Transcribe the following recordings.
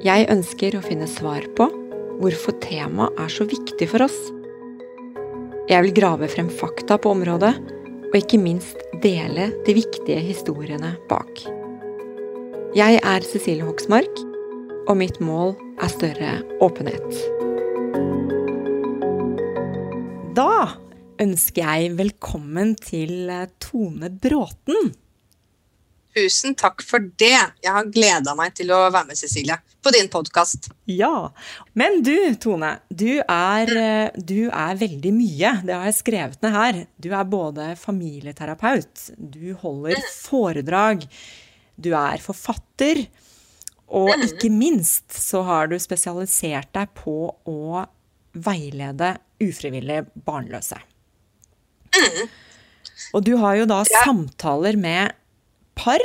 Jeg ønsker å finne svar på hvorfor temaet er så viktig for oss. Jeg vil grave frem fakta på området, og ikke minst dele de viktige historiene bak. Jeg er Cecilie Hoksmark, og mitt mål er større åpenhet. Da ønsker jeg velkommen til Tone Bråten. Tusen takk for det. Jeg har gleda meg til å være med, Cecilie, på din podkast. Ja. Men du, Tone. Du er, eh, du er, veldig mye. Det har jeg skrevet ned her. Du er både familieterapeut, du holder foredrag, du er forfatter. Og mm. ikke minst så har du spesialisert deg på å veilede ufrivillig barnløse. Mm. Og du har jo da samtaler med par,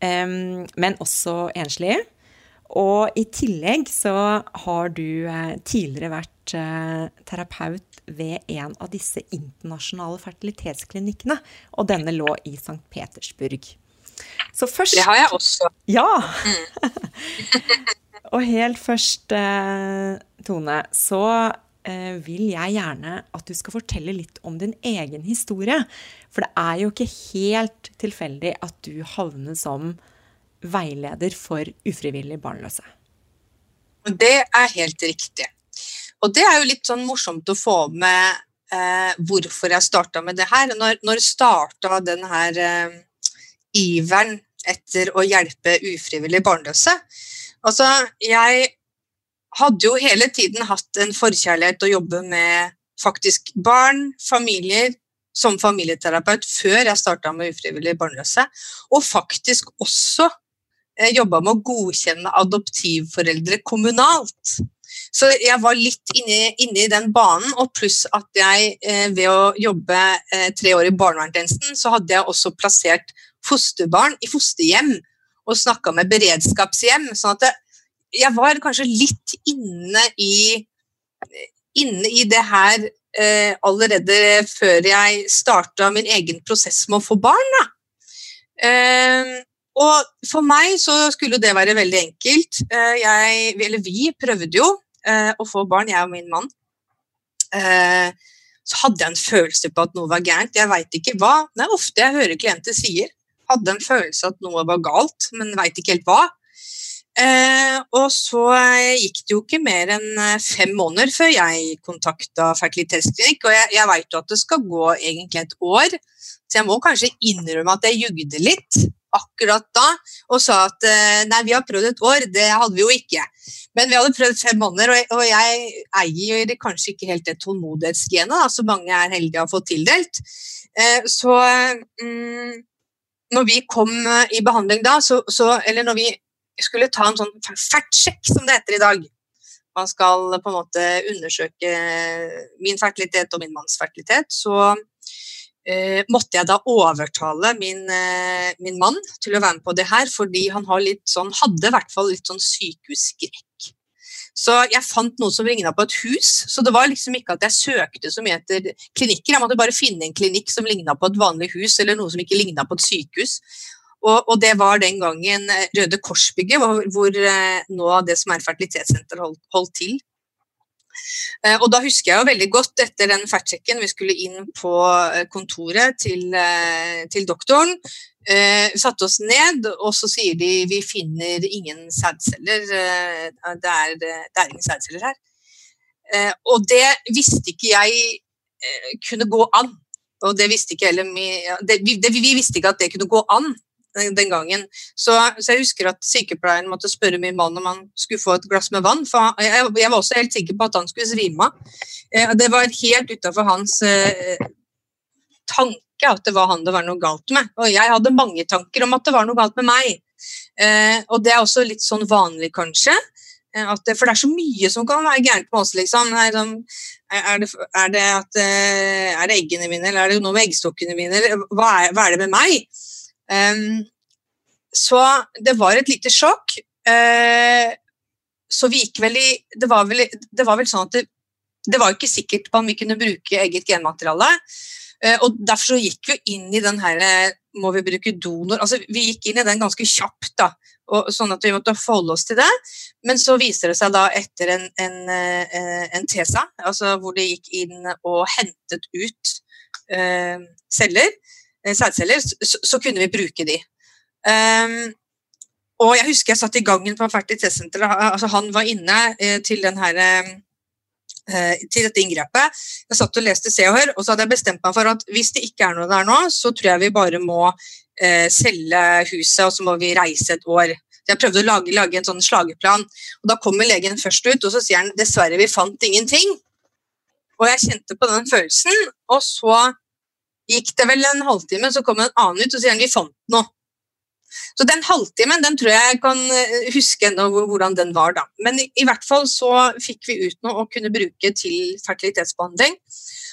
men også enslige. Og i tillegg så har du eh, tidligere vært eh, terapeut ved en av disse internasjonale fertilitetsklinikkene, og denne lå i St. Petersburg. Så først Det har jeg også. Ja! Mm. og helt først, eh, Tone, så vil jeg gjerne at du skal fortelle litt om din egen historie. For det er jo ikke helt tilfeldig at du havner som veileder for ufrivillig barnløse. Det er helt riktig. Og det er jo litt sånn morsomt å få med eh, hvorfor jeg starta med det her. Når, når starta den her eh, iveren etter å hjelpe ufrivillig barnløse? Altså, jeg hadde jo hele tiden hatt en forkjærlighet å jobbe med faktisk barn, familier, som familieterapeut før jeg starta med ufrivillig barnløse, og faktisk også eh, jobba med å godkjenne adoptivforeldre kommunalt. Så jeg var litt inne, i den banen, og pluss at jeg eh, ved å jobbe eh, tre år i barnevernstjenesten, så hadde jeg også plassert fosterbarn i fosterhjem og snakka med beredskapshjem. sånn at det, jeg var kanskje litt inne i, inne i det her eh, allerede før jeg starta min egen prosess med å få barn. Eh, og for meg så skulle det være veldig enkelt. Eh, jeg, eller vi prøvde jo eh, å få barn, jeg og min mann. Eh, så hadde jeg en følelse på at noe var gærent. Jeg veit ikke hva. Det er ofte jeg hører klienter sier. Hadde en følelse at noe var galt, men veit ikke helt hva. Eh, og så gikk det jo ikke mer enn eh, fem måneder før jeg kontakta fertilitetsklinikk. Og jeg, jeg veit jo at det skal gå egentlig et år, så jeg må kanskje innrømme at jeg jugde litt akkurat da og sa at eh, nei, vi har prøvd et år. Det hadde vi jo ikke. Men vi hadde prøvd fem måneder, og, jeg eier kanskje ikke helt det tålmodighetsgenet som mange er heldige å få tildelt. Eh, så mm, når vi kom eh, i behandling da, så, så, eller når vi skulle ta en sånn fertsjekk, som det heter i dag. Man skal på en måte undersøke min fertilitet og min manns fertilitet. Så eh, måtte jeg da overtale min, eh, min, mann til å være med på det her, fordi han sånn, hadde i hvert fall litt sånn sykehusskrekk. Så jeg fant noe som ligna på et hus. Så det var liksom ikke at jeg søkte så mye etter klinikker. Jeg måtte bare finne en klinikk som ligna på et vanlig hus, eller noe som ikke ligna på et sykehus. Og, og, det var den gangen eh, Røde Kors-bygget, hvor, hvor eh, nå det som er fertilitetssenter, holdt, holdt til. Eh, og da husker jeg jo veldig godt etter den fertsjekken, vi skulle inn på kontoret til, til doktoren. Eh, satte oss ned, og så sier de vi finner ingen sædceller. Det, er, det, er, ingen sædceller her. Og det visste ikke jeg kunne gå an. Og det visste ikke heller vi, det, vi visste ikke at det kunne gå an den gangen. Så, så, jeg husker at sykepleieren måtte spørre min mann om han skulle få et glass med vann. For jeg, jeg var også helt sikker på at han skulle svime av. Eh, det var helt utafor hans eh, tanke at det var han det var noe galt med. Og jeg hadde mange tanker om at det var noe galt med meg. Eh, og det er også litt sånn vanlig, kanskje. Eh, det, for det er så mye som kan være gærent med oss, liksom. Sånn, er, det, er, det at, eh, er, det, eggene mine, eller er det noe med eggstokkene mine, eller hva er, hva er det med meg? Så det var et lite sjokk. Uh, så vi gikk vel i Det var vel, det var vel sånn at det, det var ikke sikkert på om vi kunne bruke eget genmateriale. Eh, og Derfor så gikk vi inn i den her Må vi bruke donor? Altså, vi gikk inn i den ganske kjapt, da, og, sånn at vi måtte forholde oss til det. Men så viser det seg da etter en, en, eh, en TESA, altså hvor de gikk inn og hentet ut uh, celler, sædceller, så, så, kunne vi bruke de. Um, og jeg husker jeg satt i gangen på fertilitetssenteret. Altså han var inne eh, til her Eh, til dette inngrepet. Jeg satt og leste Se og Hør, og så hadde jeg bestemt meg for at hvis det ikke er noe der nå, så tror jeg vi bare må eh, selge huset, og så må vi reise et år. Så jeg prøvde å lage, lage en sånn slageplan, og da kommer legen først ut, og så sier han dessverre, vi fant ingenting. Og jeg kjente på den følelsen, og så gikk det vel en halvtime, så kom en annen ut og sier han, vi fant noe. Så den halvtimen den tror jeg kan eh, huske ennå hvordan den var. da. Men i, i, hvert fall så fikk vi ut noe å kunne bruke til fertilitetsbehandling.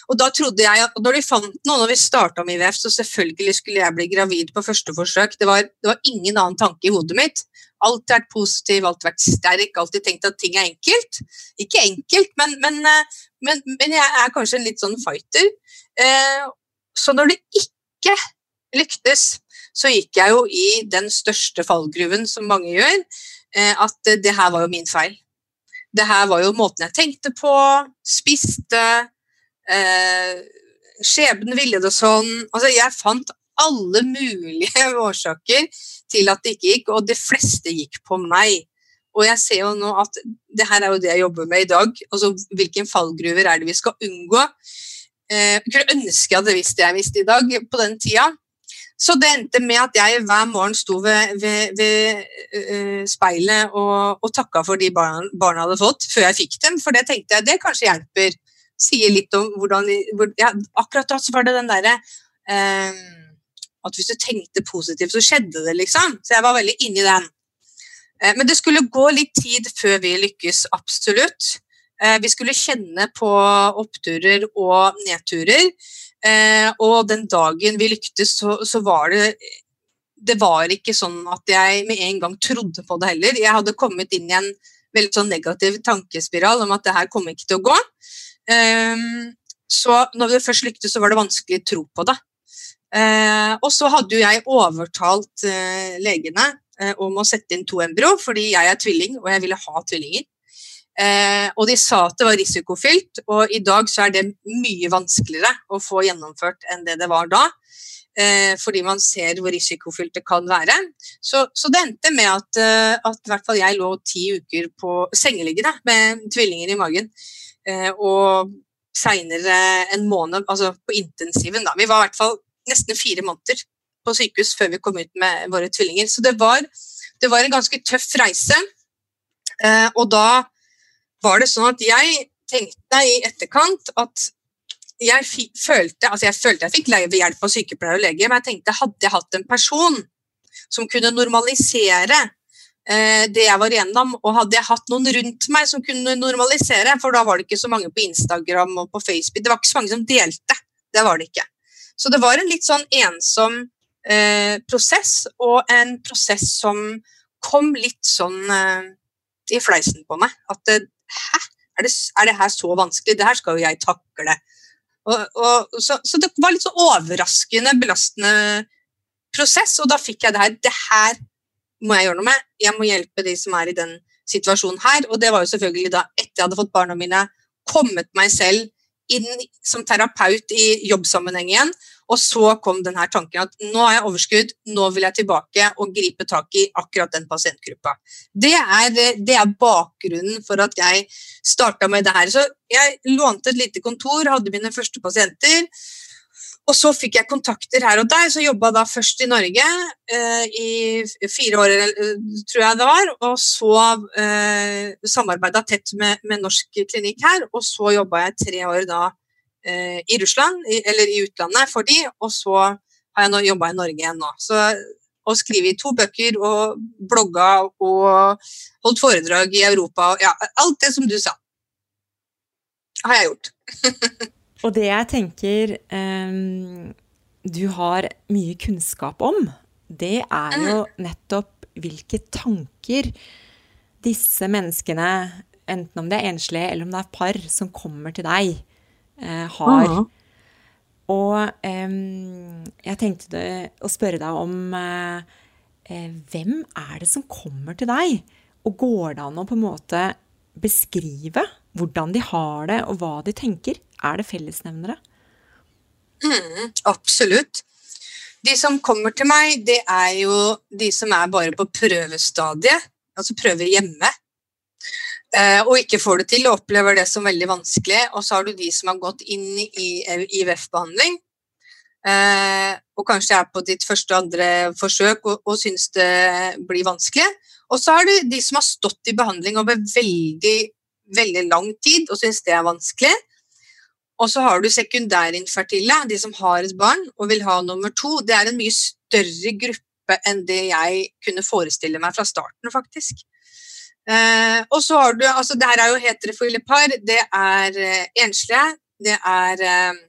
Og da trodde jeg at når de fant noe, når vi starta med IVF, så selvfølgelig skulle jeg bli gravid på første forsøk. Det var, det var ingen annen tanke i hodet mitt. Alltid vært positiv, alltid vært sterk, alltid tenkt at ting er enkelt. Ikke enkelt, men, men, eh, men, men jeg er kanskje en litt sånn fighter. Eh, så når det ikke lyktes, så gikk jeg jo i den største fallgruven som mange gjør, eh, at det her var jo min feil. Det her var jo måten jeg tenkte på, spiste eh, Skjebnen ville det sånn. Altså, jeg fant alle mulige årsaker til at det ikke gikk, og de fleste gikk på meg. Og jeg ser jo nå at det her er jo det jeg jobber med i dag. altså Hvilke fallgruver er det vi skal unngå? Eh, jeg kunne ønske jeg hadde visst det jeg visste i dag på den tida. Så det endte med at jeg hver morgen sto ved, ved, ved uh, speilet og, og takka for de barna, barna hadde fått, før jeg fikk dem. For det tenkte jeg det kanskje hjelper. Sier litt om hvordan hvor, ja, Akkurat da så var det den derre uh, At hvis du tenkte positivt, så skjedde det, liksom. Så jeg var veldig inni den. Uh, men det skulle gå litt tid før vi lykkes, absolutt. Vi skulle kjenne på oppturer og nedturer. Eh, og den dagen vi lyktes, så, så, var det Det var ikke sånn at jeg med en gang trodde på det heller. Jeg hadde kommet inn i en veldig sånn negativ tankespiral om at det her kommer ikke til å gå. Um, så når det først lyktes, så var det vanskelig å tro på det. Uh, og så hadde jo jeg overtalt uh, legene uh, om å sette inn to embryo, fordi jeg er tvilling, og jeg ville ha tvillinger. Eh, og de sa at det var risikofylt, og i dag så er det mye vanskeligere å få gjennomført enn det det var da. Eh, fordi man ser hvor risikofylt det kan være. Så, så det endte med at, eh, at hvert fall jeg lå ti uker på sengeliggende med tvillinger i magen. Eh, og seinere en måned, altså på intensiven, da. Vi var i hvert fall nesten fire måneder på sykehus før vi kom ut med våre tvillinger. Så det var, det var en ganske tøff reise. Eh, og da var det sånn at jeg tenkte i etterkant at jeg følte, altså jeg følte jeg fikk hjelp av sykepleier og lege, men jeg tenkte hadde jeg hatt en person som kunne normalisere eh, det jeg var igjennom, og hadde jeg hatt noen rundt meg som kunne normalisere, for da var det ikke så mange på Instagram og på Facebook, det var ikke så mange som delte. Det var det ikke. Så det var en litt sånn ensom eh, prosess, og en prosess som kom litt sånn eh, i fleisen på meg. At det, Hæ? Er det, er det, her så vanskelig? Det her skal jo jeg takle. Og, og, så, så, det var litt så overraskende belastende prosess, og da fikk jeg det her. Det her må jeg gjøre noe med. Jeg må hjelpe de som er i den situasjonen her. Og det var jo selvfølgelig da etter jeg hadde fått barna mine, kommet meg selv inn som terapeut i jobbsammenheng igjen Og så kom denne tanken at nå har jeg overskudd, nå vil jeg tilbake og gripe tak i akkurat den pasientgruppa. Det er, det er bakgrunnen for at jeg starta med det her. Så jeg lånte et lite kontor, hadde mine første pasienter. Og så fikk jeg kontakter her og der, så jobba da først i Norge eh, i fire år, tror jeg det var. Og så eh, samarbeida tett med, med, norsk klinikk her, og så jobba jeg tre år da eh, i Russland, eller i utlandet for de, og så har jeg nå jobba i Norge igjen nå. Så og skrevet to bøker og blogga og holdt foredrag i Europa. Ja, alt det som du sa, har jeg gjort. Og det jeg tenker um, du har mye kunnskap om, det er jo mm. nettopp hvilke tanker disse menneskene, enten om det er enslige eller om det er par som kommer til deg, har. Uh -huh. Og jeg tenkte det, å spørre deg om uh, hvem er det som kommer til deg? Og går det an å på en måte beskrive hvordan de har det, og hva de tenker? Er det fellesnevnere? Mm, absolutt. De som kommer til meg, det er jo de som er bare på prøvestadiet, altså prøver hjemme. Eh, og ikke får det til og opplever det som veldig vanskelig. Og så har du de som har gått inn i IVF-behandling, eh, og kanskje er på ditt første og andre forsøk og, og syns det blir vanskelig. Og så har du de som har stått i behandling over veldig veldig lang tid og syns det er vanskelig. Og så har du sekundærinfertile, de som har et barn og vil ha nummer to. Det er en mye større gruppe enn det jeg kunne forestille meg fra starten, faktisk. Eh, og så har du altså Det her er jo heterofile par. Det er eh, enslige. Det er eh,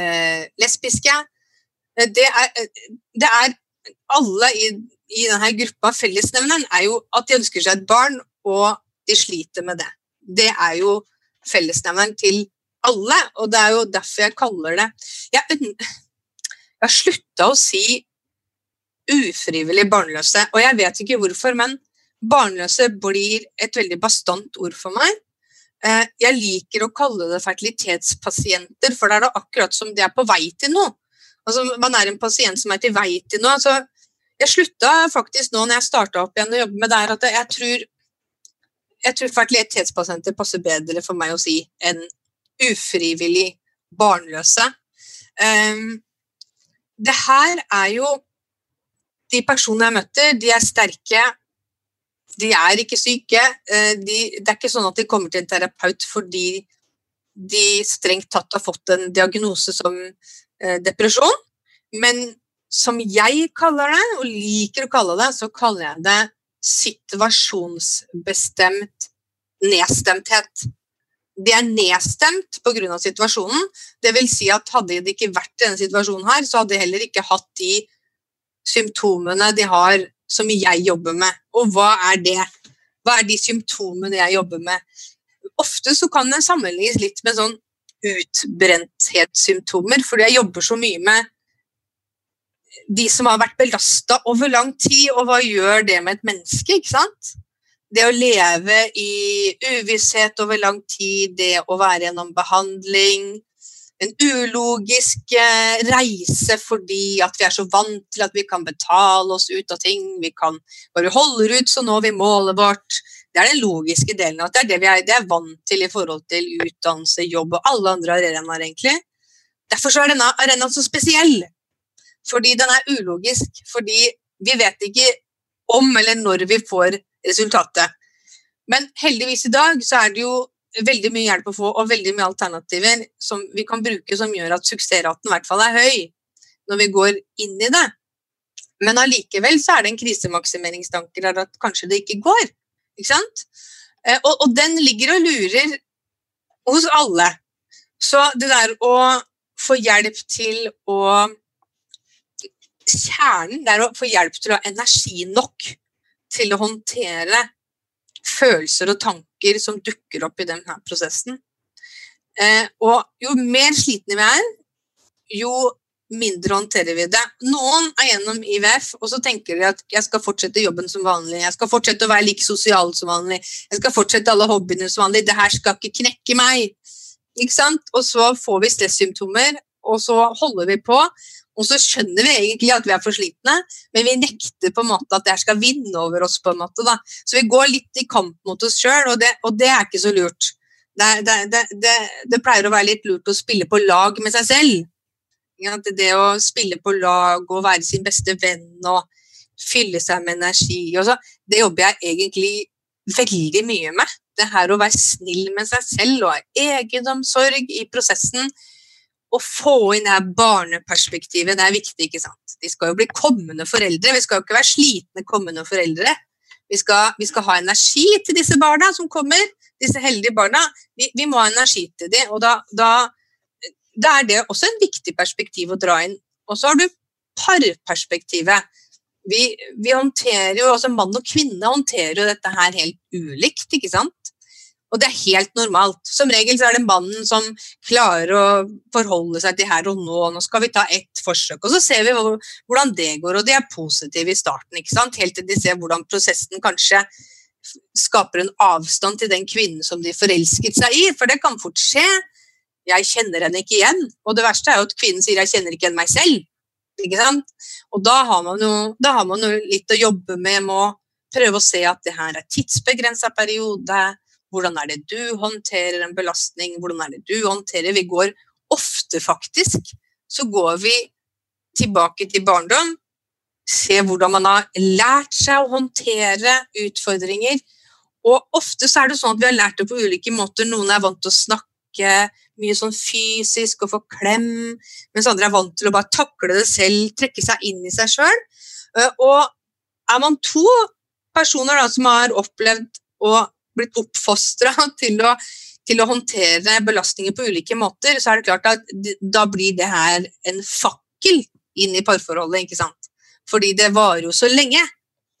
eh lesbiske. Eh, det er, eh, det er alle i, i denne gruppa, fellesnevneren, er jo at de ønsker seg et barn, og de sliter med det. Det er jo fellesnevneren til alle, og det er jo derfor jeg kaller det Jeg, jeg har slutta å si ufrivillig barnløse, og jeg vet ikke hvorfor, men barnløse blir et veldig bastant ord for meg. Eh, jeg liker å kalle det fertilitetspasienter, for det er da akkurat som de er på vei til noe. Altså, man er en pasient som er til vei til noe. Altså, jeg slutta faktisk nå når jeg starta opp igjen å jobbe med det her, at jeg tror jeg tror fertilitetspasienter passer bedre for meg å si enn ufrivillig barnløse. Um, det her er jo De personene jeg møter, de er sterke. De er ikke syke. Eh, de, det er ikke sånn at de kommer til en terapeut fordi de strengt tatt har fått en diagnose som eh, depresjon. Men som jeg kaller det, og liker å kalle det, så kaller jeg det situasjonsbestemt nedstemthet. De er nedstemt pga. situasjonen. Det vil si at hadde de ikke vært i denne situasjonen her, så hadde de heller ikke hatt de symptomene de har som jeg jobber med. Og hva er det? Hva er de symptomene jeg jobber med? Ofte så kan det sammenlignes litt med sånn utbrenthetssymptomer, fordi jeg jobber så mye med de som har vært belasta over lang tid, og hva gjør det med et menneske? ikke sant? Det å leve i uvisshet over lang tid, det å være gjennom behandling, en ulogisk eh, reise fordi at vi er så vant til at vi kan betale oss ut av ting. Vi kan bare holde ut, så når vi målet vårt. Det er den logiske delen. at Det er det vi er, det er vant til i forhold til utdannelse, jobb og alle andre arenaer, egentlig. Derfor er denne arenaen så spesiell. Fordi den er ulogisk. Fordi vi vet ikke om eller når vi får resultatet. Men heldigvis i dag så er det jo veldig mye hjelp å få, og veldig mye alternativer som vi kan bruke som gjør at suksessraten i hvert fall er høy når vi går inn i det. Men allikevel så er det en krisemaksimeringstanke der at kanskje det ikke går. Ikke sant? Eh, og, og den ligger og lurer hos alle. Så det der å få hjelp til å kjernen det er å få hjelp til å ha energi nok til å håndtere følelser og tanker som dukker opp i denne prosessen. Eh, og jo mer slitne vi er, jo mindre håndterer vi det. Noen er gjennom IVF, og så tenker de at jeg skal fortsette jobben som vanlig, jeg skal fortsette å være like sosial som vanlig, jeg skal fortsette alle hobbyene som vanlig, det her skal ikke knekke meg. Ikke sant? Og så får vi stressymptomer, og så holder vi på. Og så skjønner vi egentlig at vi er for slitne, men vi nekter på en måte at det skal vinne over oss. på en måte da. Så vi går litt i kamp mot oss sjøl, og, og, det er ikke så lurt. Det, det, det, det, pleier å være litt lurt å spille på lag med seg selv. Det å spille på lag og være sin beste venn og fylle seg med energi, og så, det jobber jeg egentlig veldig mye med. Det her å være snill med seg selv og ha egenomsorg i prosessen å få inn det barneperspektivet, det er viktig. ikke sant? De skal jo bli kommende foreldre. Vi skal jo ikke være slitne kommende foreldre. Vi skal, vi skal ha energi til disse barna som kommer, disse heldige barna. Vi, vi må ha energi til dem, og da, da, da, er det også en viktig perspektiv å dra inn. Og så har du parperspektivet. Vi, vi håndterer jo, altså Mann og kvinne håndterer jo dette her helt ulikt. ikke sant? Og det er helt normalt. Som regel så er det mannen som klarer å forholde seg til her og nå. Nå skal vi ta ett forsøk, og så ser vi hvordan det går. Og de er positive i starten, ikke sant? helt til de ser hvordan prosessen kanskje skaper en avstand til den kvinnen som de forelsket seg i, for det kan fort skje. Jeg kjenner henne ikke igjen. Og det verste er jo at kvinnen sier 'jeg kjenner ikke igjen meg selv'. Ikke sant? Og da har man jo, har man jo litt å jobbe med, med å prøve å se at det her er tidsbegrensa periode hvordan er det du håndterer en belastning? Hvordan er det du håndterer Vi går ofte, faktisk, så går vi tilbake til barndom. Se hvordan man har lært seg å håndtere utfordringer. Og ofte så er det sånn at vi har lært det på ulike måter. Noen er vant til å snakke mye sånn fysisk og få klem, mens andre er vant til å bare takle det selv, trekke seg inn i seg sjøl. Eh, og er man to personer da, som har opplevd å blitt oppfostra til, til, å håndtere belastninger på ulike måter, så er det klart at da blir det her en fakkel inn i parforholdet, ikke sant. Fordi det varer jo så lenge.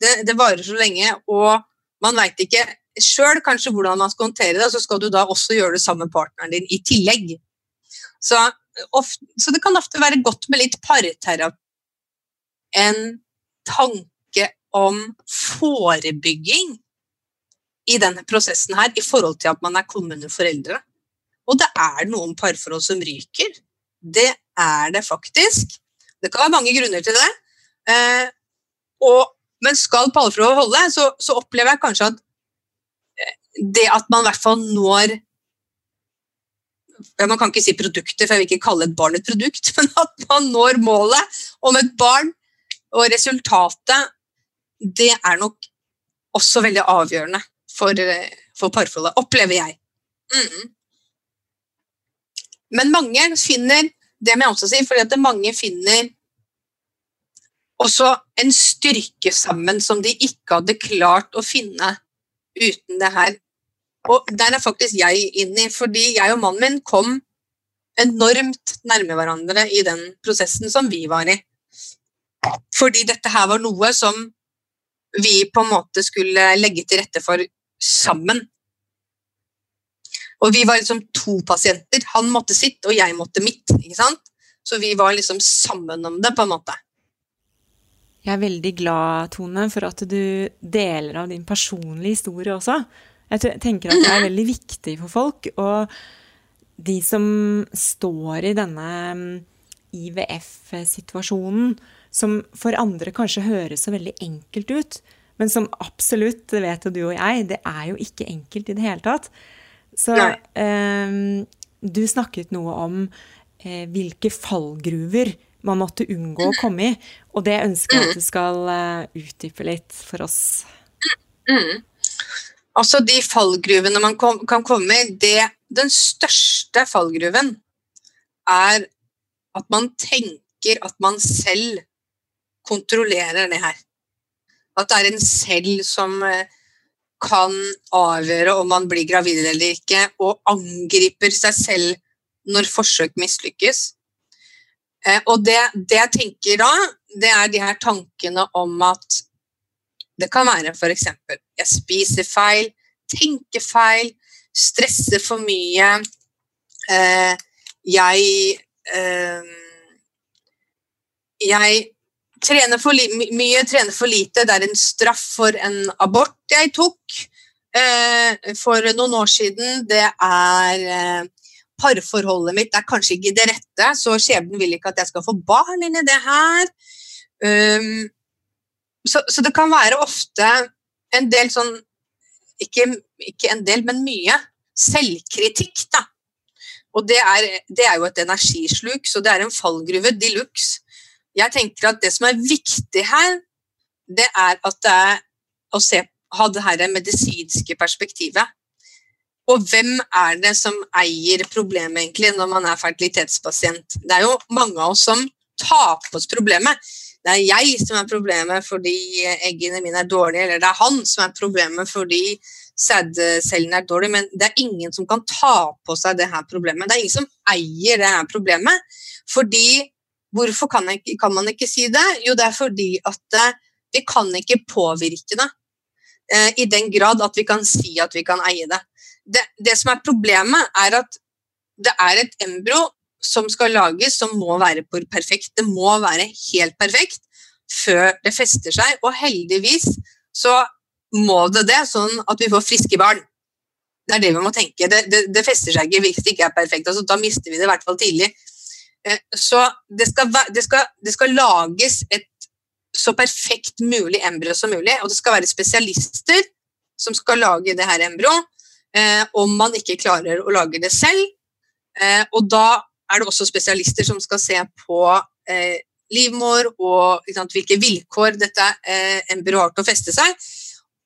Det, det varer så lenge, og man veit ikke sjøl kanskje hvordan man skal håndtere det, så skal du da også gjøre det sammen med partneren din i tillegg. Så, ofte, så det kan ofte være godt med litt parterapi. En tanke om forebygging i denne prosessen her i forhold til at man er kommende foreldre. Og det er noen parforhold som ryker. Det er det faktisk. Det kan være mange grunner til det. Eh, og, men skal parforhold holde, så, så, opplever jeg kanskje at eh, det at man i hvert fall når ja, Man kan ikke si produktet, for jeg vil ikke kalle et barn et produkt, men at man når målet om et barn og resultatet, det er nok også veldig avgjørende for, eh, for parforholdet, opplever jeg. Mm. Men mange finner det må jeg også si, fordi at mange finner også en styrke sammen som de ikke hadde klart å finne uten det her. Og der er faktisk jeg inne fordi jeg og mannen min kom enormt nærme hverandre i den prosessen som vi var i. Fordi dette her var noe som vi på en måte skulle legge til rette for sammen. Og vi var liksom to pasienter. Han måtte sitt, og jeg måtte mitt. ikke sant? Så vi var liksom sammen om det, på en måte. Jeg er veldig glad, Tone, for at du deler av din personlige historie også. Jeg tenker at det er veldig viktig for folk. Og de som står i denne mm, IVF-situasjonen, som for andre kanskje høres så veldig enkelt ut, men som absolutt, det vet jo du og jeg, det er jo ikke enkelt i det hele tatt. Så eh, du snakket noe om eh, hvilke fallgruver man måtte unngå å komme i. Og det ønsker jeg at du skal uh, utdype litt for oss. Mm. Altså, de fallgruvene man kom, kan komme i, det, Den største fallgruven er at man tenker at man selv kontrollerer det her. At det er en selv som eh, kan avgjøre om man blir gravid eller ikke, og angriper seg selv når forsøk mislykkes. Eh, og det, det jeg tenker da, det er de her tankene om at det kan være f.eks. jeg spiser feil, tenker feil, stresser for mye. Eh, jeg Jeg trener for mye, trene for lite. Det er en straff for en abort jeg tok eh, for noen år siden. Det er eh, parforholdet mitt er kanskje ikke det rette, så skjebnen vil ikke at jeg skal få barn inn i det her. Um, så, så, det kan være ofte en del sånn ikke, ikke en del, men mye selvkritikk, da. Og det er, det er, jo et energisluk, så det er en fallgruve de luxe. Jeg tenker at det som er viktig her, det er at det er å se, ha det her medisinske perspektivet. Og hvem er det som eier problemet, egentlig, når man er fertilitetspasient? Det er jo mange av oss som tar på oss problemet. Det er jeg som er problemet fordi eggene mine er dårlige, eller det er han som er problemet fordi sædcellene er dårlige. Men det er ingen som kan ta på seg det her problemet. Det er ingen som eier det her problemet. Fordi Hvorfor kan, jeg, kan man ikke si det? Jo, det er fordi at eh, vi kan ikke påvirke det eh, i den grad at vi kan si at vi kan eie det det, det som er problemet, er at det er et embryo som skal lages, som må være perfekt. Det må være helt perfekt før det fester seg. Og heldigvis så må det det, sånn at vi får friske barn. Det er det vi må tenke. Det, det, det fester seg ikke hvis det ikke er perfekt. Altså, da mister vi det i hvert fall tidlig. Eh, så det skal, det skal, det skal lages et så perfekt mulig embryo som mulig, og det skal være spesialister som skal lage det her embryoet eh, om man ikke klarer å lage det selv. Eh, og da er det også spesialister som skal se på livmor og sant, hvilke vilkår dette embryoet har til å feste seg.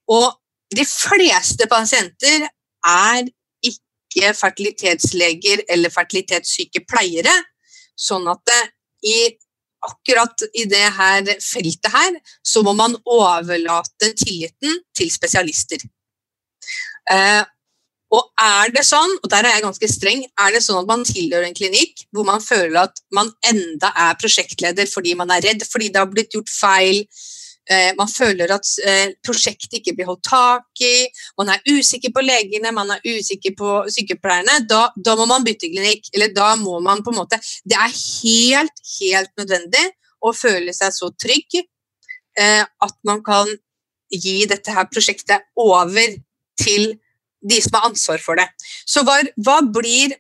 Og de fleste pasienter er ikke fertilitetsleger eller fertilitetssykepleiere. Sånn at det, i, akkurat i det her feltet her, så må man overlate tilliten til spesialister. Eh, og er det sånn, og der er jeg ganske streng, er det sånn at man tilhører en klinikk hvor man føler at man enda er prosjektleder fordi man er redd fordi det har blitt gjort feil, eh, man føler at eh, prosjektet ikke blir holdt tak i, man er usikker på legene, man er usikker på sykepleierne, da, da må man bytte klinikk. Eller da må man på en måte Det er helt, helt nødvendig å føle seg så trygg eh, at man kan gi dette her prosjektet over til de som har ansvar for det. Så hva, hva, blir,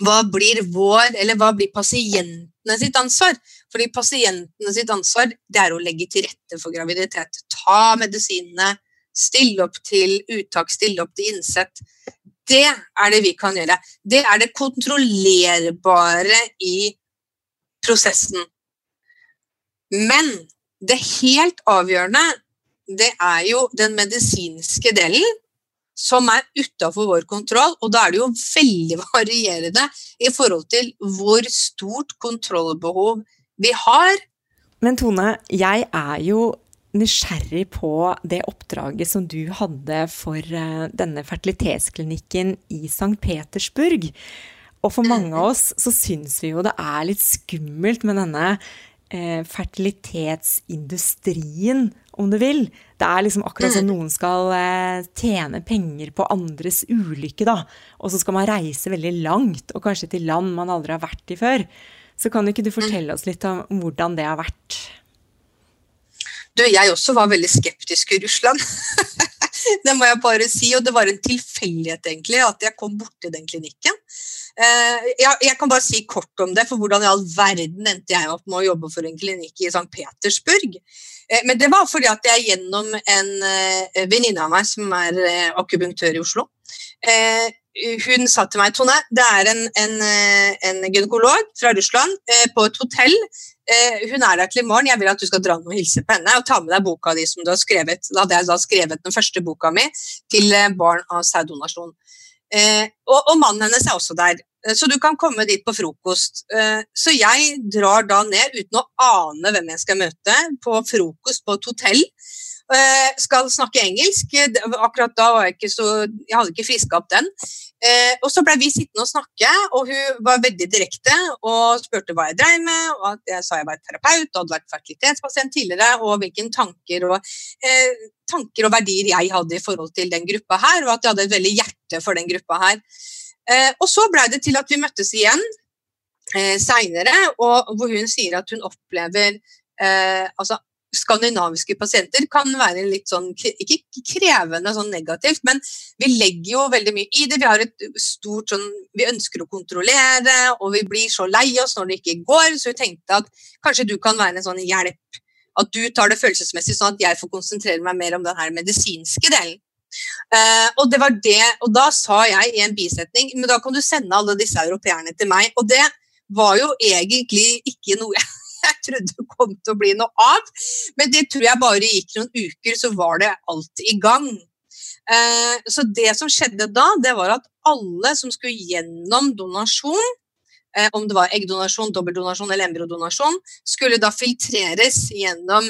hva blir vår, eller hva blir pasientene sitt ansvar? Fordi pasientene sitt ansvar det er å legge til rette for graviditet. Ta medisinene, stille opp til uttak, stille opp til innsett. Det er det vi kan gjøre. Det er det kontrollerbare i prosessen. Men det helt avgjørende, det er jo den medisinske delen som er utafor vår kontroll. Og da er det jo veldig varierende i forhold til hvor stort kontrollbehov vi har. Men Tone, jeg er jo nysgjerrig på det oppdraget som du hadde for eh, denne fertilitetsklinikken i St. Petersburg. Og for mange av oss så syns vi jo det er litt skummelt med denne fertilitetsindustrien, om du vil. Det er liksom akkurat som mm. noen skal eh, tjene penger på andres ulykke, da. Og så skal man reise veldig langt, og kanskje til land man aldri har vært i før. Så kan ikke du fortelle oss litt om hvordan det har vært? Du, jeg også var veldig skeptisk i Russland. det må jeg bare si. Og det var en tilfeldighet egentlig at jeg kom borti den klinikken. Eh, jeg, kan bare si kort om det, for hvordan i all verden endte jeg opp med å jobbe for en klinikk i St. Petersburg? Eh, men det var fordi at jeg gjennom en eh, venninne av meg som er akupunktør i Oslo hun sa til meg Tone, det er en, en, en gynekolog fra Russland på et hotell hun er der til i morgen, jeg vil at du skal dra ned og hilse på henne. Og ta med deg boka di som du har skrevet. Da hadde jeg da skrevet den første boka mi til barn av sæddonasjon. Eh, og, og, mannen hennes er også der, eh, så du kan komme dit på frokost. Eh, så jeg drar da ned uten å ane hvem jeg skal møte, på frokost på et hotell. Skal snakke engelsk. Akkurat da var jeg ikke så Jeg hadde ikke friska opp den. Eh, og så ble vi sittende og snakke, og hun var veldig direkte og spurte hva jeg drev med, og at jeg sa jeg var terapeut og hadde vært fertilitetspasient tidligere, og hvilke tanker og, eh, tanker og verdier jeg hadde i forhold til den gruppa her, og at jeg hadde et veldig hjerte for den gruppa her. Eh, og så blei det til at vi møttes igjen eh, seinere, hvor hun sier at hun opplever eh, altså skandinaviske pasienter kan være litt sånn Ikke krevende sånn negativt, men vi legger jo veldig mye i det. Vi har et stort sånn Vi ønsker å kontrollere, og vi blir så lei oss når det ikke går, så vi tenkte at kanskje du kan være en sånn hjelp. At du tar det følelsesmessig, sånn at jeg får konsentrere meg mer om den her medisinske delen. Uh, og det var det, og da sa jeg i en bisetning men da kan du sende alle disse europeerne til meg. Og det var jo egentlig ikke noe jeg, jeg trodde det kom til å bli noe av. Men det tror jeg bare gikk noen uker, så var det alt i gang. Uh, så det som skjedde da, det var at alle som skulle gjennom donasjon, uh, om det var eggdonasjon, dobbeldonasjon eller embryodonasjon, skulle da filtreres gjennom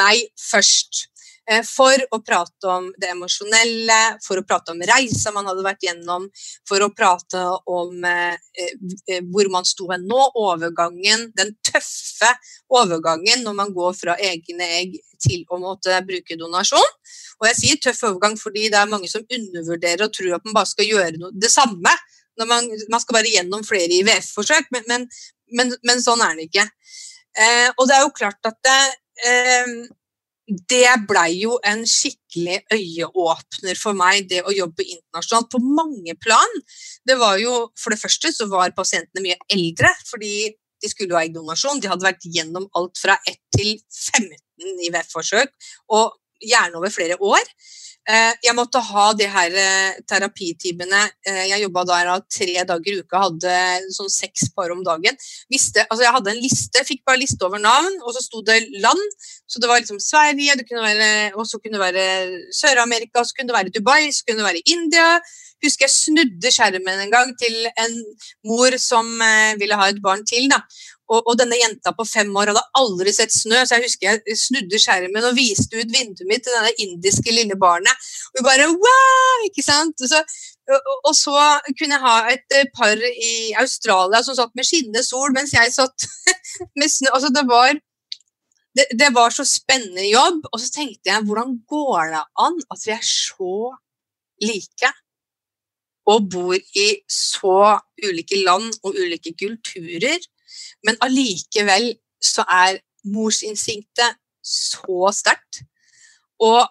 meg først. Eh, for å prate om det emosjonelle, for å prate om reisa man hadde vært gjennom, for å prate om eh, eh, hvor man sto hen nå, overgangen, den tøffe overgangen når man går fra egne egg til å måtte bruke donasjon. Og jeg sier tøff overgang fordi det er mange som undervurderer og tror at man bare skal gjøre noe, det samme. Man, man, skal bare gjennom flere IVF-forsøk, men, men, men, men, sånn er det ikke. Eh, og det er jo klart at det, eh, det blei jo en skikkelig øyeåpner for meg, det å jobbe internasjonalt på mange plan. Det var jo, For det første så var pasientene mye eldre, fordi de skulle ha eggdonasjon. De hadde vært gjennom alt fra 1 til 15 IVF-forsøk, og gjerne over flere år. Eh, jeg måtte ha de her eh, terapitimene. Eh, jeg jobba der tre dager i uka, hadde sånn seks par om dagen. Visste, altså jeg hadde en liste, fikk bare liste over navn, og så sto det land. Så det var liksom Sverige, det kunne være, og så kunne det være Sør-Amerika, så kunne det være Dubai, så kunne det være India. Husker jeg snudde skjermen en gang til en mor som ville ha et barn til. da, og, og, denne jenta på fem år hadde aldri sett snø, så jeg husker jeg snudde skjermen og viste ut vinduet mitt til denne indiske lille barnet. Og vi bare wow! Ikke sant? Og så, og, og så, kunne jeg ha et eh, par i Australia som satt med skinnende sol, mens jeg satt med snø. Altså, det var det, det, var så spennende jobb. Og så tenkte jeg, hvordan går det an at vi er så like? Og bor i så ulike land og ulike kulturer. Men allikevel så er morsinstinktet så sterkt. Og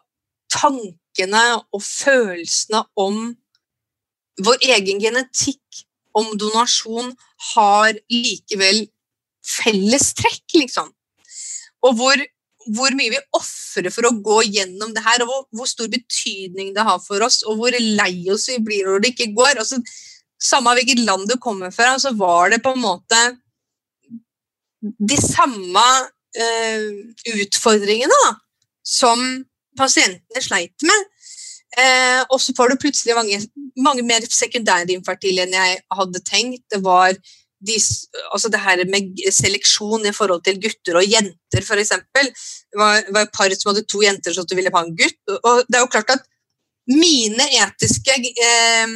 tankene og følelsene om vår egen genetikk, om donasjon, har likevel fellestrekk, liksom. Og hvor, hvor mye vi ofrer for å gå gjennom det her, og hvor, hvor, stor betydning det har for oss, og hvor lei oss vi blir når det ikke går. Altså, samme hvilket land du kommer fra, så var det på en måte de samme eh, utfordringene da, som pasientene sleit med. Eh, og så får du plutselig mange, mange mer sekundærinfertile enn jeg hadde tenkt. Det var de, altså det her med seleksjon i forhold til gutter og jenter, f.eks. Det var, var et par som hadde to jenter som ville ha en gutt. og det er jo klart at mine etiske eh,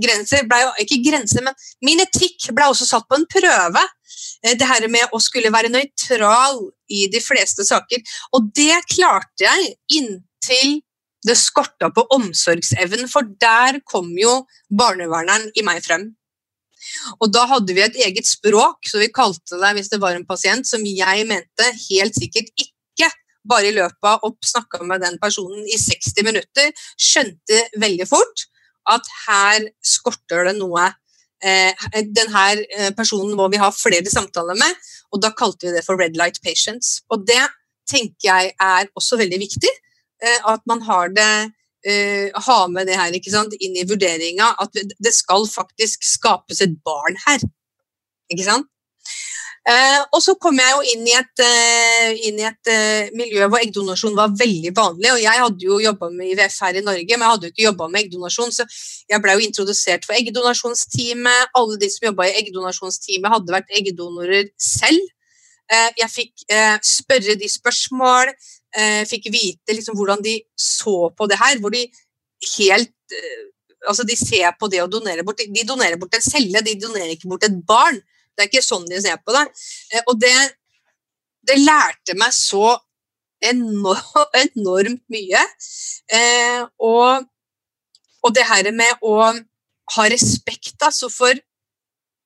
grenser ble jo ikke grenser, men min etikk ble også satt på en prøve. Eh, det her med å skulle være nøytral i de fleste saker. Og det klarte jeg inntil det skorta på omsorgsevnen, for der kom jo barneverneren i meg frem. Og da hadde vi et eget språk, så vi kalte det, hvis det var en pasient som jeg mente helt sikkert ikke bare i løpet av å snakke med den personen i 60 minutter, skjønte veldig fort at her skorter det noe. Eh, denne eh, personen må vi ha flere samtaler med, og da kalte vi det for red light patients. Og det tenker jeg er også veldig viktig, eh, at man har det ha med det her ikke sant, inn i vurderinga, at det skal faktisk skapes et barn her. Ikke sant? Eh, og så kom jeg jo inn i et, eh, inn i et eh, miljø hvor eggdonasjon var veldig vanlig. og Jeg hadde jo jobba med IVF her i Norge, men jeg hadde jo ikke jobba med eggdonasjon. Så jeg ble jo introdusert for eggdonasjonsteamet. Alle de som jobba i eggdonasjonsteamet, hadde vært eggdonorer selv. Eh, jeg fikk eh, spørre de spørsmål, eh, fikk vite liksom hvordan de så på det her. Hvor de helt Altså, de ser på det å donere bort De donerer bort en celle, de donerer ikke bort et barn. Det er ikke sånn de ser på det. Eh, og det, det lærte meg så enormt, mye. Eh, og, og, det her med å ha respekt altså, for,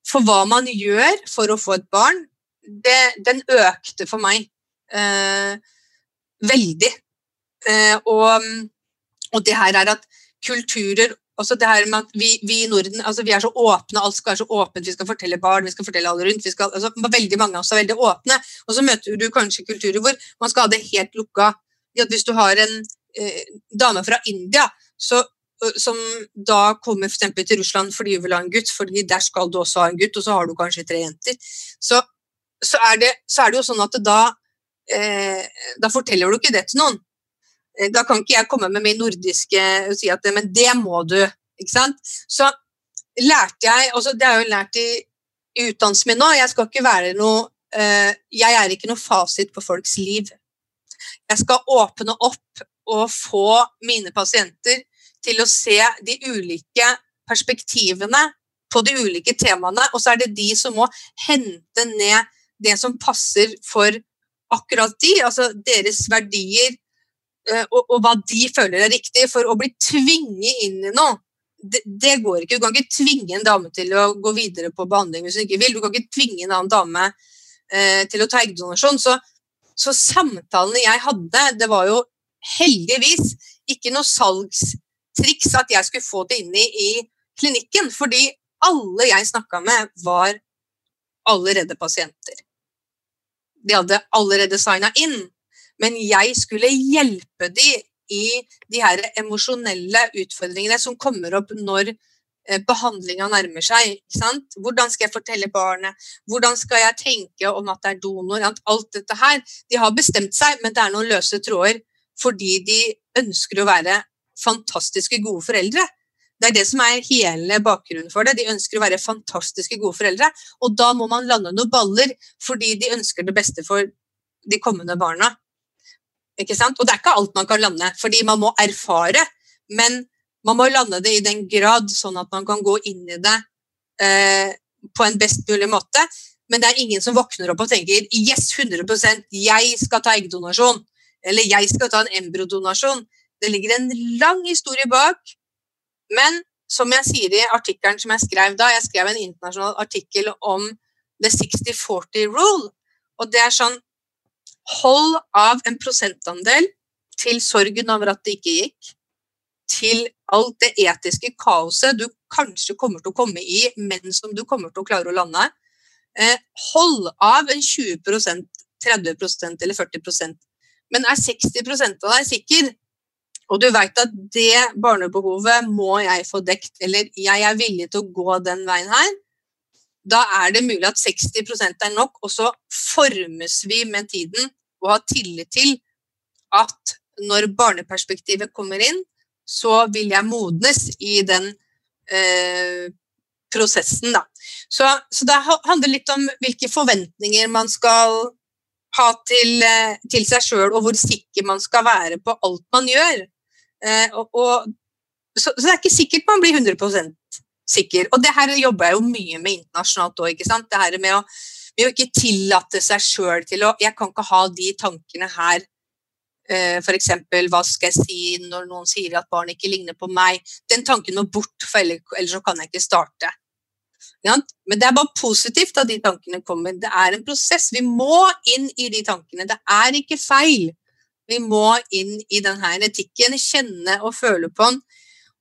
for, hva man gjør for å få et barn, det, den økte for meg. Eh, veldig. Og, og, det her er at kulturer også det her med at vi, vi i Norden altså vi er så åpne, alt skal være så åpent. Vi skal fortelle barn, vi skal fortelle alle rundt. skal, altså Veldig mange av oss er veldig åpne. Og så møter du kanskje kulturer hvor man skal ha det helt lukka. Hvis du har en eh, dame fra India så, som da kommer for til Russland fordi hun vil ha en gutt, fordi der skal du også ha en gutt, og så har du kanskje tre jenter, så, så, er, det, så er, det, jo sånn at da, eh, da forteller du ikke det til noen. Eh, da kan ikke jeg komme med min nordiske og si at men det må du. ikke sant? Så lærte jeg altså Det jeg jo lært i, i utdannelsen min nå. Jeg skal ikke være noe uh, Jeg er ikke noe fasit på folks liv. Jeg skal åpne opp og få mine pasienter til å se de ulike perspektivene på de ulike temaene, og så er det de som må hente ned det som passer for akkurat de, altså deres verdier, Eh, og, og, hva de føler er riktig. For å bli tvinget inn i noe, det, det, går ikke. Du kan ikke tvinge en dame til å gå videre på behandling hvis hun ikke vil. Du kan ikke tvinge en annen dame eh, til å ta eggdonasjon. Så, så, samtalene jeg hadde, det var jo heldigvis ikke noe salgstriks at jeg skulle få det inn i, i klinikken. Fordi alle jeg snakka med, var allerede pasienter. De hadde allerede signa inn. Men jeg skulle hjelpe de i de her emosjonelle utfordringene som kommer opp når eh, behandlinga nærmer seg. Hvordan skal jeg fortelle barnet? Hvordan skal jeg tenke om at det er donor? Alt dette her. De har bestemt seg, men det er noen løse tråder fordi de ønsker å være fantastiske gode foreldre. Det er det som er hele bakgrunnen for det. De ønsker å være fantastiske gode foreldre. Og da må man lande noen baller fordi de ønsker det beste for de kommende barna. Ikke sant? Og det er ikke alt man kan lande, fordi man må erfare. Men man må lande det i den grad, sånn at man kan gå inn i det eh, på en best mulig måte. Men det er ingen som våkner opp og tenker yes, 100% jeg skal ta eggdonasjon. Eller jeg skal ta en embryodonasjon. Det ligger en lang historie bak. Men som jeg sier i artikkelen som jeg skrev da, jeg skrev en internasjonal artikkel om the 60-40 rule. Og det er sånn Hold av en prosentandel til sorgen over at det ikke gikk, til alt det etiske kaoset du kanskje kommer til å komme i, men som du kommer til å klare å lande. Eh, hold av en 20% 30% eller 40% Men er 60% av deg sikker, og du veit at det barnebehovet må jeg få dekt, eller jeg er villig til å gå den veien her, da er det mulig at 60% er nok, og så formes vi med tiden og ha tillit til at når barneperspektivet kommer inn, så vil jeg modnes i den eh, prosessen, da. Så, så, det handler litt om hvilke forventninger man skal ha til, eh, til seg sjøl, og hvor sikker man skal være på alt man gjør. Eh, og, og, så, så, det er ikke sikkert man blir 100 sikker. Og det her jobber jeg jo mye med internasjonalt òg. Det her med å, med å, ikke tillate seg sjøl til å Jeg kan ikke ha de tankene her. Eh, F.eks.: Hva skal jeg si når noen sier at barn ikke ligner på meg? Den tanken må bort, for ellers så kan jeg ikke starte. Men det er bare positivt at de tankene kommer. Det er en prosess. Vi må inn i de tankene. Det er ikke feil. Vi må inn i denne etikken, kjenne og føle på den.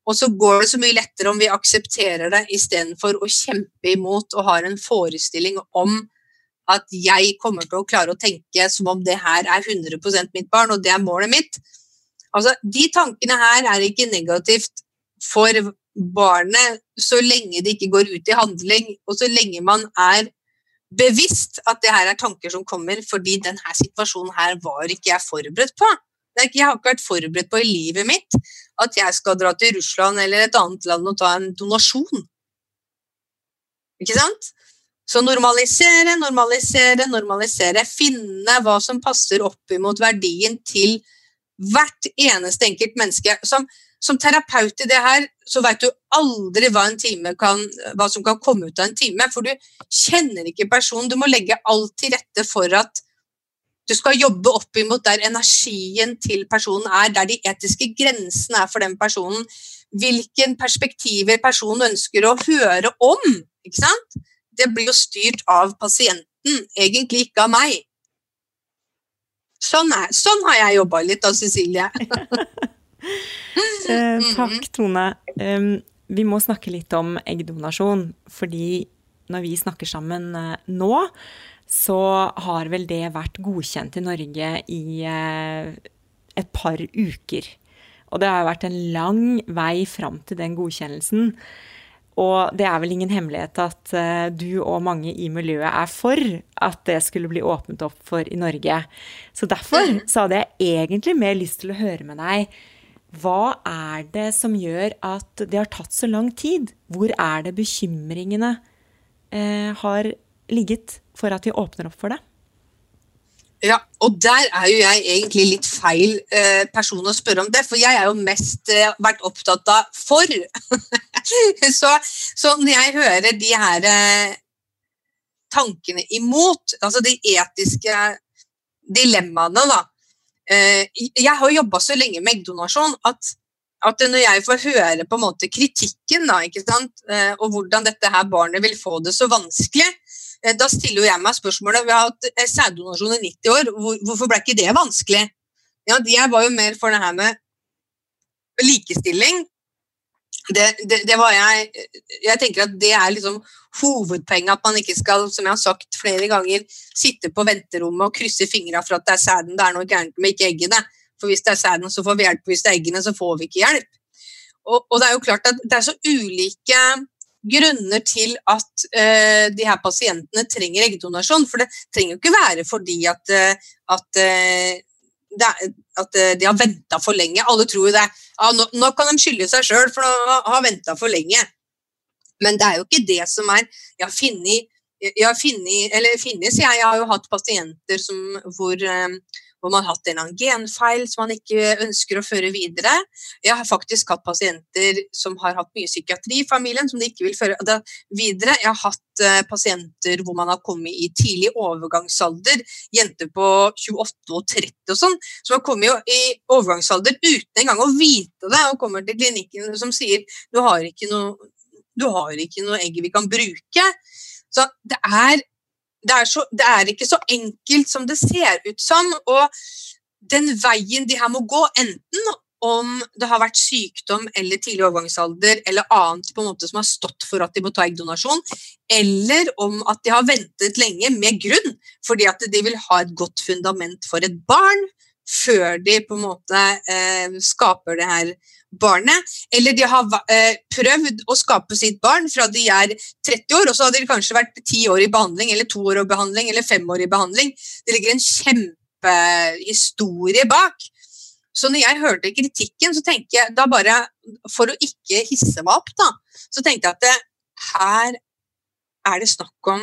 Og så går det så mye lettere om vi aksepterer det istedenfor å kjempe imot og har en forestilling om at jeg kommer til å klare å tenke som om det her er 100% mitt barn, og det er målet mitt. Altså, De tankene her er ikke negativt for barnet så lenge det ikke går ut i handling, og så lenge man er bevisst at det her er tanker som kommer fordi denne situasjonen her var ikke jeg forberedt på. Jeg har ikke vært forberedt på i livet mitt at jeg skal dra til Russland eller et annet land og ta en donasjon. Ikke sant? Så normalisere, normalisere, normalisere. Finne hva som passer opp imot verdien til hvert eneste enkelt menneske. Som, som terapeut i det her, så vet du aldri hva, kan, hva, som kan komme ut av en time. For du kjenner ikke personen. Du må legge alt til rette for at du skal jobbe opp imot der energien til personen er, der de etiske grensene er for den personen. Hvilke perspektiver personen ønsker å høre om. ikke sant? Det blir jo styrt av pasienten, egentlig ikke av meg. Sånn, er, sånn har jeg jobba litt da, Cecilie. eh, takk, Tone. Um, vi må snakke litt om eggdonasjon, fordi når vi snakker sammen uh, nå, så har vel det vært godkjent i Norge i uh, et par uker. Og det har vært en lang vei fram til den godkjennelsen. Og det er vel ingen hemmelighet at uh, du og mange i miljøet er for at det skulle bli åpnet opp for i Norge. Så derfor mm. så hadde jeg egentlig mer lyst til å høre med deg. Hva er det som gjør at det har tatt så lang tid? Hvor er det bekymringene eh, har ligget for at vi åpner opp for det? Ja, og der er jo jeg egentlig litt feil eh, person å spørre om det, for jeg er jo mest eh, vært opptatt av for. så, så, når jeg hører de her eh, tankene imot, altså de etiske dilemmaene, da Jeg har jobba så lenge med eggdonasjon at, at, når jeg får høre på en måte kritikken, da, ikke sant, og hvordan dette her barnet vil få det så vanskelig, da stiller jeg meg spørsmålet Vi har hatt eh, sæddonasjon i 90 år, hvorfor ble ikke det vanskelig? Ja, jeg var jo mer for det her med likestilling. Det, det, det, var jeg Jeg tenker at det er liksom hovedpoenget. At man ikke skal, som jeg har sagt flere ganger, sitte på venterommet og krysse fingra for at det er sæden det er noe gærent med, ikke eggene. For hvis det er sæden, så får vi hjelp. Hvis det er eggene, så får vi ikke hjelp. Og, og det er jo klart at det er så ulike grunner til at uh, de her pasientene trenger eggdonasjon. For det trenger jo ikke være fordi at, uh, at, uh, at de har venta for lenge. Alle tror jo det. Ja, nå, nå, kan de skylde seg sjøl, for de har venta for lenge. Men det er jo ikke det som er Jeg har funnet, jeg eller finnes, jeg har jo hatt pasienter som, hvor hvor man har hatt en eller annen genfeil som man ikke ønsker å føre videre. Jeg har faktisk hatt pasienter som har hatt mye psykiatri i familien, som de ikke vil føre videre. Jeg har hatt uh, pasienter hvor man har kommet i tidlig overgangsalder, jenter på 28 og 30 og sånn, som har kommet i overgangsalder uten engang å vite det, og kommer til klinikken som sier du har ikke noe, du har ikke noe egg vi kan bruke. Så det er det er, så, det er, ikke så enkelt som det ser ut som. Og den veien de her må gå, enten om det har vært sykdom eller tidlig overgangsalder eller annet på en måte som har stått for at de må ta eggdonasjon, eller om at de har ventet lenge med grunn fordi at de vil ha et godt fundament for et barn før de på en måte eh, skaper det her barnet. Eller de har eh, prøvd å skape sitt barn fra de er 30 år, og så hadde de kanskje vært 10 år i behandling, eller 2 år i behandling, eller 5 år i behandling. Det ligger en kjempehistorie bak. Så når jeg hørte kritikken, så tenker jeg da bare For å ikke hisse meg opp, da, så tenkte jeg at det, her er det snakk om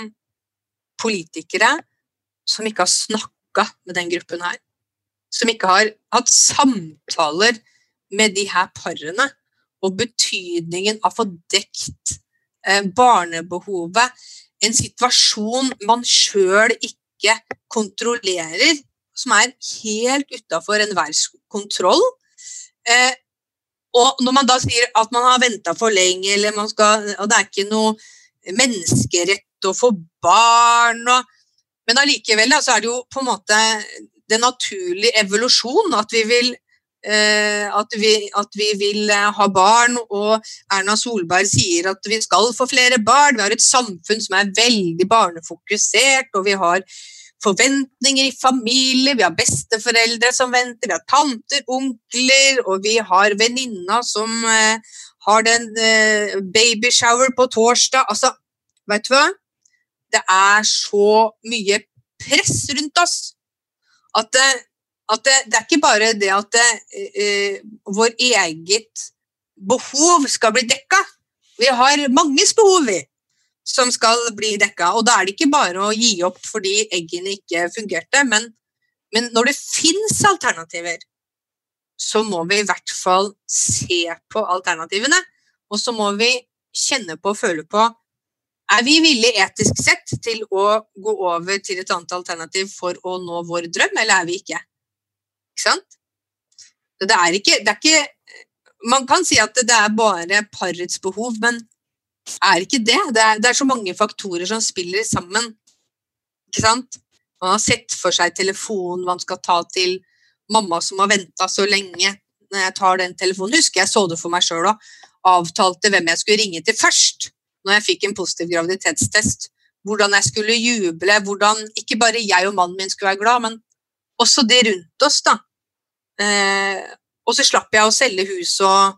politikere som ikke har snakka med den gruppen her. Som ikke har hatt samtaler med de her parene, og betydningen av å få dekt eh, barnebehovet. En situasjon man sjøl ikke kontrollerer, som er helt utafor enhver kontroll. Eh, og når man da sier at man har venta for lenge, eller man skal, og det er ikke noe menneskerett å få barn og, Men allikevel så er det jo på en måte den naturlig evolusjon at vi vil Eh, at vi, at vi, vil eh, ha barn, og Erna Solberg sier at vi skal få flere barn. Vi har et samfunn som er veldig barnefokusert, og vi har forventninger i familie, vi har besteforeldre som venter, vi har tanter, onkler, og vi har venninna som uh, har den babyshower på torsdag. Altså, vet du hva? Det er så mye press rundt oss at uh, at det, det, er ikke bare det at det, uh, vår eget behov skal bli dekka. Vi har manges behov, vi, som skal bli dekka. Og da er det ikke bare å gi opp fordi eggene ikke fungerte, men, men når det fins alternativer, så må vi i hvert fall se på alternativene. Og så må vi kjenne på og føle på er vi villige etisk sett til å gå over til et annet alternativ for å nå vår drøm, eller er vi ikke? Ikke sant? Det er ikke, det er ikke Man kan si at det er bare parets behov, men er ikke det. Det er, det er så mange faktorer som spiller sammen. Ikke sant? Man har sett for seg telefonen man skal ta til mamma som har venta så lenge. Når jeg tar den telefonen, husker jeg så det for meg sjøl òg. Avtalte hvem jeg skulle ringe til først når jeg fikk en positiv graviditetstest. Hvordan jeg skulle juble, hvordan ikke bare jeg og mannen min skulle være glad, men også de rundt oss. da. Eh, og så slapp jeg å selge hus og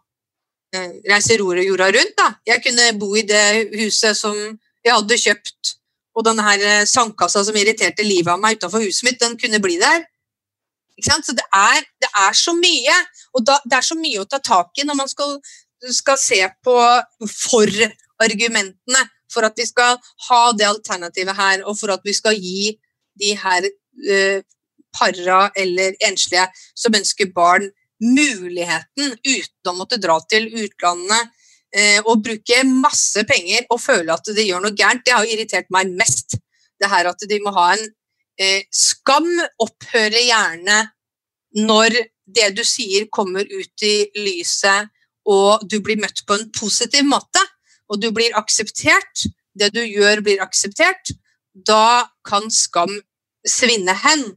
eh, reise og jorda rundt. da. Jeg kunne bo i det huset som jeg hadde kjøpt, og denne her eh, sandkassa som irriterte livet av meg utenfor huset mitt, den kunne bli der. Så det er, det er, så mye, og da, det er så mye å ta tak i når man skal, skal se på for-argumentene for at vi skal ha det alternativet her, og for at vi skal gi de her uh, para eller enslige som ønsker barn, muligheten uten å måtte dra til utlandet uh, og bruke masse penger og føle at de gjør noe gærent. Det har irritert meg mest. Det her at de må ha en uh, Skam opphører gjerne når det du sier, kommer ut i lyset, og du blir møtt på en positiv måte og du blir akseptert, det du gjør blir akseptert, da kan skam svinne hen.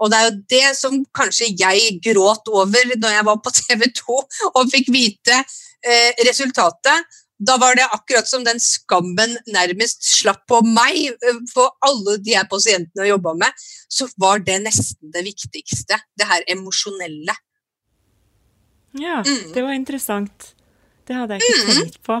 Og det er jo det som kanskje jeg gråt over når jeg var på TV 2 og fikk vite eh, resultatet. Da var det akkurat som den skammen nærmest slapp på meg, for eh, alle de her pasientene jeg jobba med, så var det nesten det viktigste. Det her emosjonelle. Ja, mm. det var interessant. Det hadde jeg ikke mm. tenkt på.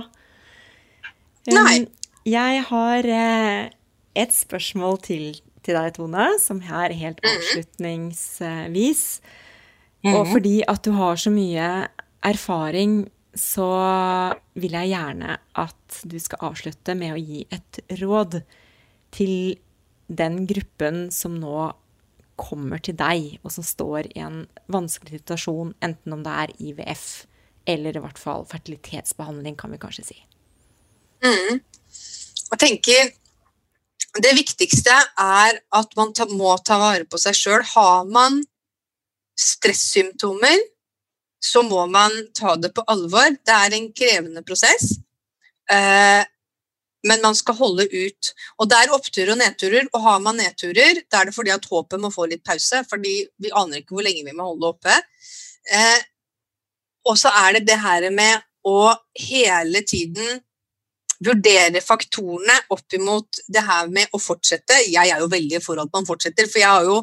Nei. Jeg har eh, et spørsmål til, til deg, Tone, som er helt mhm. avslutningsvis. Og fordi at du har så mye erfaring, så vil jeg gjerne at du skal avslutte med å gi et råd til den gruppen som nå kommer til deg, og som står i en vanskelig situasjon, enten om det er IVF eller i hvert fall fertilitetsbehandling, kan vi kanskje si. Mm. Jeg tenker det viktigste er at man ta, må ta vare på seg sjøl. Har man stressymptomer, så må man ta det på alvor. Det er en krevende prosess, eh, men man skal holde ut. Og Det er oppturer og nedturer, og har man nedturer, da er det fordi at håpet må få litt pause, fordi vi aner ikke hvor lenge vi må holde oppe. Eh, og så er det det her med å hele tiden vurdere faktorene opp imot det her med å fortsette. Jeg er jo veldig for at man fortsetter, for jeg har jo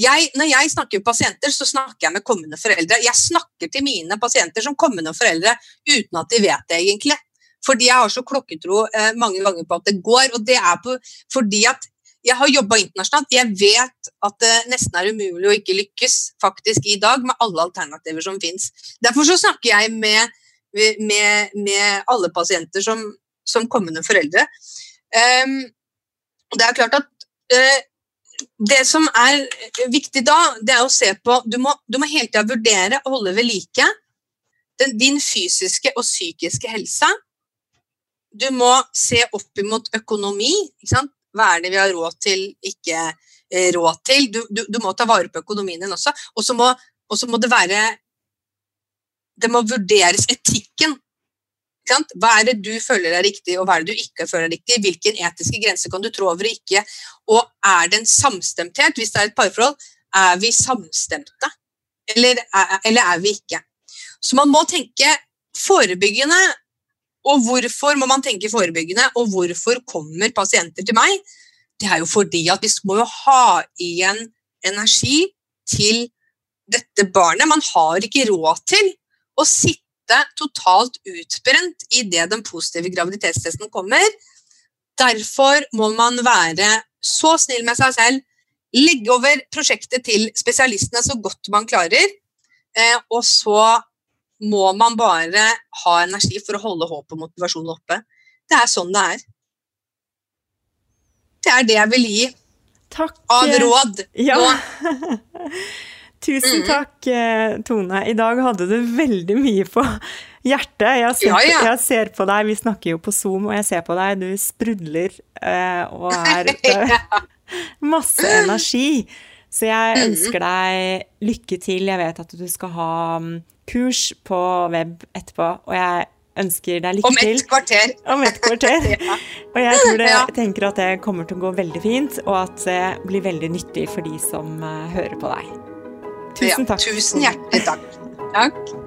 jeg, når jeg snakker med pasienter, så snakker jeg med kommende foreldre. Jeg snakker til mine pasienter som kommende foreldre uten at de vet det, egentlig. Fordi jeg har så klokketro eh, mange ganger på at det går. Og det er på, fordi at jeg har jobba internasjonalt. Jeg vet at det nesten er umulig å ikke lykkes faktisk i dag med alle alternativer som fins. Derfor så snakker jeg med, med, med alle pasienter som, som kommende foreldre. Um, det er klart at uh, det som er viktig da, det er å se på Du må, du må hele tida vurdere å holde ved like den, din fysiske og psykiske helse. Du må se opp imot økonomi. Hva er det vi har råd til, ikke eh, råd til? Du, du, du, må ta vare på økonomien din også. Og så må, må, det være Det må vurderes etikken hva er det du føler er riktig, og hva er det du ikke føler er riktig? Hvilken etiske grense kan du trå over og ikke? Og er det en samstemthet? Hvis det er et parforhold, er vi samstemte? Eller er, eller er vi ikke? Så man må tenke forebyggende. Og hvorfor må man tenke forebyggende, og hvorfor kommer pasienter til meg? Det er jo fordi at vi må jo ha igjen energi til dette barnet. Man har ikke råd til å sitte totalt utbrent idet den positive graviditetstesten kommer. Derfor må man være så snill med seg selv, legge over prosjektet til spesialistene så godt man klarer, eh, og så må man bare ha energi for å holde håp og motivasjon oppe. Det er sånn det er. Det er det jeg vil gi Takk. av råd. Ja. Tusen mm. takk, eh, Tone. I dag hadde du veldig mye på hjertet. Jeg ser, ja, ja. jeg ser, på deg, vi snakker jo på Zoom, og jeg ser på deg, du sprudler eh, og er masse energi. Så jeg mm. ønsker deg lykke til. Jeg vet at du skal ha mm, kurs på web etterpå, og jeg ønsker deg lykke Om til. kvarter. Om et kvarter. Ja. Og jeg tror det, jeg tenker at det kommer til å gå veldig fint, og at det blir veldig nyttig for de som eh, hører på deg. Tusen Ja, takk. Tusen hjertelig takk. Takk.